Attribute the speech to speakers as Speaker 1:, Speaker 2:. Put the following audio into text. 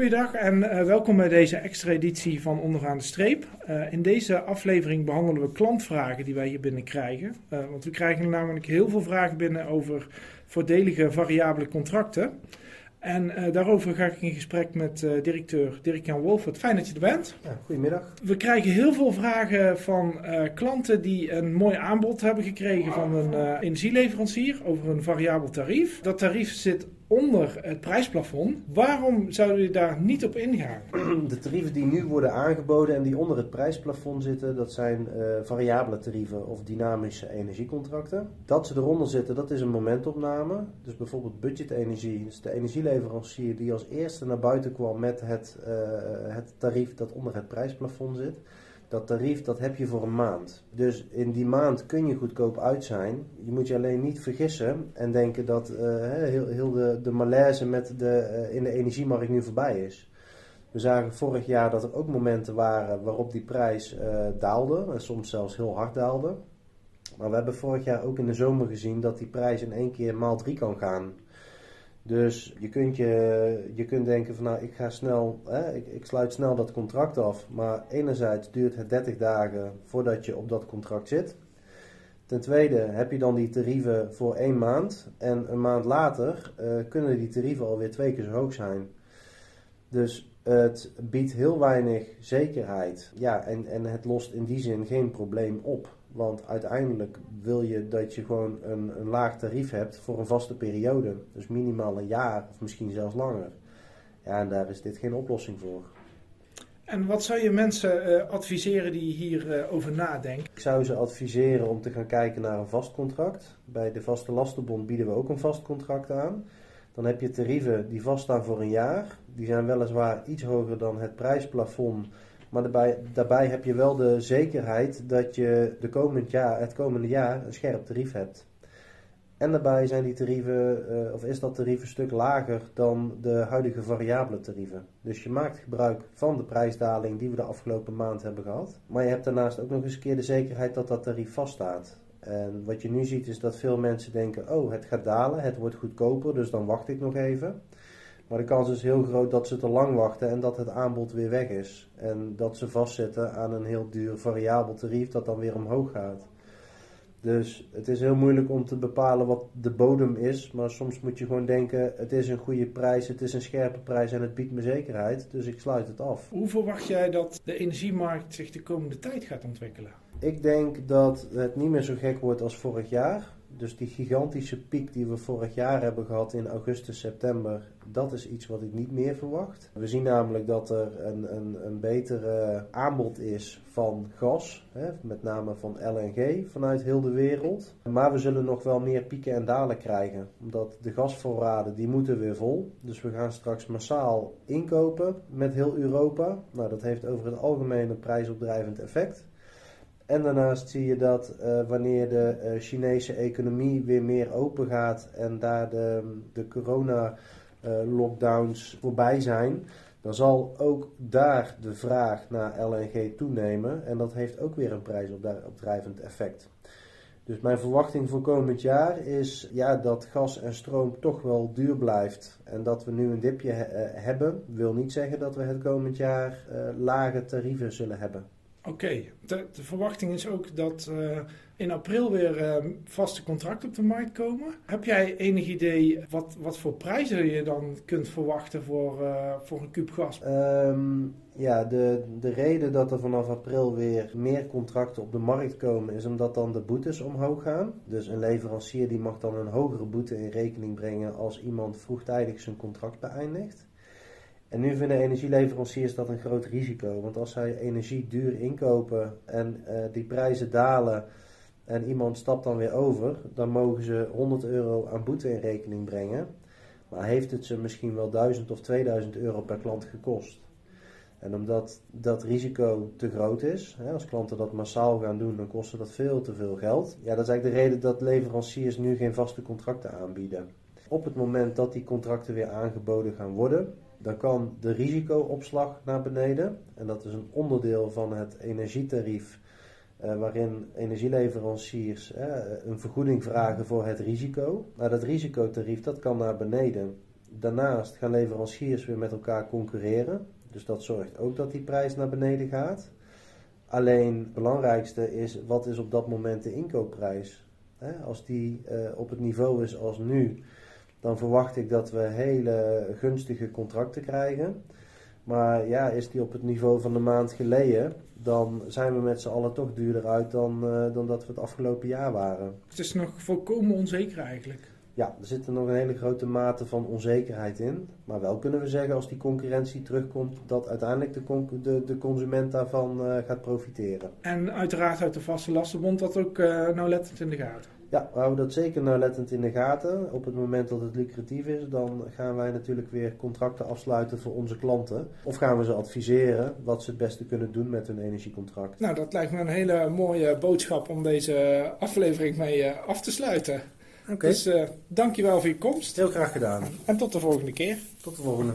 Speaker 1: Goeiedag en uh, welkom bij deze extra editie van Onderaan de Streep. Uh, in deze aflevering behandelen we klantvragen die wij hier binnen krijgen. Uh, want we krijgen namelijk heel veel vragen binnen over voordelige variabele contracten. En daarover ga ik in gesprek met directeur Dirk-Jan Wolfert. Fijn dat je er bent.
Speaker 2: Ja, goedemiddag.
Speaker 1: We krijgen heel veel vragen van klanten die een mooi aanbod hebben gekregen van een energieleverancier over een variabel tarief. Dat tarief zit onder het prijsplafond. Waarom zouden jullie daar niet op ingaan?
Speaker 2: De tarieven die nu worden aangeboden en die onder het prijsplafond zitten, dat zijn uh, variabele tarieven of dynamische energiecontracten. Dat ze eronder zitten, dat is een momentopname. Dus bijvoorbeeld budgetenergie, dus de energieleverancier die als eerste naar buiten kwam met het, uh, het tarief dat onder het prijsplafond zit. Dat tarief dat heb je voor een maand. Dus in die maand kun je goedkoop uit zijn. Je moet je alleen niet vergissen en denken dat uh, heel, heel de, de malaise met de, uh, in de energiemarkt nu voorbij is. We zagen vorig jaar dat er ook momenten waren waarop die prijs uh, daalde. En soms zelfs heel hard daalde. Maar we hebben vorig jaar ook in de zomer gezien dat die prijs in één keer maal 3 kan gaan. Dus je kunt, je, je kunt denken van nou ik ga snel, hè, ik, ik sluit snel dat contract af. Maar enerzijds duurt het 30 dagen voordat je op dat contract zit. Ten tweede heb je dan die tarieven voor één maand. En een maand later uh, kunnen die tarieven alweer twee keer zo hoog zijn. Dus het biedt heel weinig zekerheid. Ja, en, en het lost in die zin geen probleem op. Want uiteindelijk wil je dat je gewoon een, een laag tarief hebt voor een vaste periode. Dus minimaal een jaar of misschien zelfs langer. Ja, en daar is dit geen oplossing voor.
Speaker 1: En wat zou je mensen uh, adviseren die hierover uh, over nadenken?
Speaker 2: Ik zou ze adviseren om te gaan kijken naar een vast contract. Bij de Vaste Lastenbond bieden we ook een vast contract aan. Dan heb je tarieven die vaststaan voor een jaar. Die zijn weliswaar iets hoger dan het prijsplafond. Maar daarbij, daarbij heb je wel de zekerheid dat je de komend jaar, het komende jaar een scherp tarief hebt. En daarbij zijn die tarieven, uh, of is dat tarief een stuk lager dan de huidige variabele tarieven. Dus je maakt gebruik van de prijsdaling die we de afgelopen maand hebben gehad. Maar je hebt daarnaast ook nog eens een keer de zekerheid dat dat tarief vaststaat. En wat je nu ziet is dat veel mensen denken: oh, het gaat dalen, het wordt goedkoper, dus dan wacht ik nog even. Maar de kans is heel groot dat ze te lang wachten en dat het aanbod weer weg is. En dat ze vastzitten aan een heel duur variabel tarief dat dan weer omhoog gaat. Dus het is heel moeilijk om te bepalen wat de bodem is. Maar soms moet je gewoon denken: het is een goede prijs, het is een scherpe prijs en het biedt me zekerheid. Dus ik sluit het af.
Speaker 1: Hoe verwacht jij dat de energiemarkt zich de komende tijd gaat ontwikkelen?
Speaker 2: Ik denk dat het niet meer zo gek wordt als vorig jaar. Dus die gigantische piek die we vorig jaar hebben gehad in augustus, september, dat is iets wat ik niet meer verwacht. We zien namelijk dat er een, een, een betere aanbod is van gas, hè, met name van LNG vanuit heel de wereld. Maar we zullen nog wel meer pieken en dalen krijgen, omdat de gasvoorraden die moeten weer vol. Dus we gaan straks massaal inkopen met heel Europa. Nou, dat heeft over het algemeen een prijsopdrijvend effect. En daarnaast zie je dat uh, wanneer de uh, Chinese economie weer meer open gaat en daar de, de corona-lockdowns uh, voorbij zijn, dan zal ook daar de vraag naar LNG toenemen. En dat heeft ook weer een prijsopdrijvend effect. Dus mijn verwachting voor komend jaar is ja, dat gas en stroom toch wel duur blijft. En dat we nu een dipje he hebben, wil niet zeggen dat we het komend jaar lage tarieven zullen hebben.
Speaker 1: Oké, de, verwachting is ook dat uh, in april weer uh, vaste contracten op de markt komen. Heb jij enig idee wat, wat voor prijzen je dan kunt verwachten voor, uh, voor een kuub gas?
Speaker 2: Um, ja, de, de reden dat er vanaf april weer meer contracten op de markt komen is omdat dan de boetes omhoog gaan. Dus een leverancier die mag dan een hogere boete in rekening brengen als iemand vroegtijdig zijn contract beëindigt. En nu vinden energieleveranciers dat een groot risico. Want als zij energie duur inkopen en uh, die prijzen dalen en iemand stapt dan weer over, dan mogen ze 100 euro aan boete in rekening brengen. Maar heeft het ze misschien wel 1000 of 2000 euro per klant gekost? En omdat dat risico te groot is, hè, als klanten dat massaal gaan doen, dan kost dat veel te veel geld. Ja, dat is eigenlijk de reden dat leveranciers nu geen vaste contracten aanbieden. Op het moment dat die contracten weer aangeboden gaan worden, dan kan de risicoopslag naar beneden. En dat is een onderdeel van het energietarief, uh, waarin energieleveranciers uh, een vergoeding vragen voor het risico. Maar dat risicotarief dat kan naar beneden. Daarnaast gaan leveranciers weer met elkaar concurreren. Dus dat zorgt ook dat die prijs naar beneden gaat. Alleen het belangrijkste is, wat is op dat moment de inkoopprijs? Als die eh, op het niveau is als nu, dan verwacht ik dat we hele gunstige contracten krijgen. Maar ja, is die op het niveau van de maand geleden, dan zijn we met z'n allen toch duurder uit dan, uh, dan dat we het afgelopen jaar waren.
Speaker 1: Het is nog volkomen onzeker eigenlijk.
Speaker 2: Ja, er zit er nog een hele grote mate van onzekerheid in. Maar wel kunnen we zeggen als die concurrentie terugkomt dat uiteindelijk de, de, de consument daarvan uh, gaat profiteren.
Speaker 1: En uiteraard uit de vaste lastenbond dat ook uh, nauwlettend in de gaten.
Speaker 2: Ja, we houden dat zeker nauwlettend in de gaten. Op het moment dat het lucratief is, dan gaan wij natuurlijk weer contracten afsluiten voor onze klanten. Of gaan we ze adviseren wat ze het beste kunnen doen met hun energiecontract.
Speaker 1: Nou, dat lijkt me een hele mooie boodschap om deze aflevering mee uh, af te sluiten. Okay. Dus uh, dankjewel voor je komst.
Speaker 2: Heel graag gedaan.
Speaker 1: En tot de volgende keer.
Speaker 2: Tot de volgende.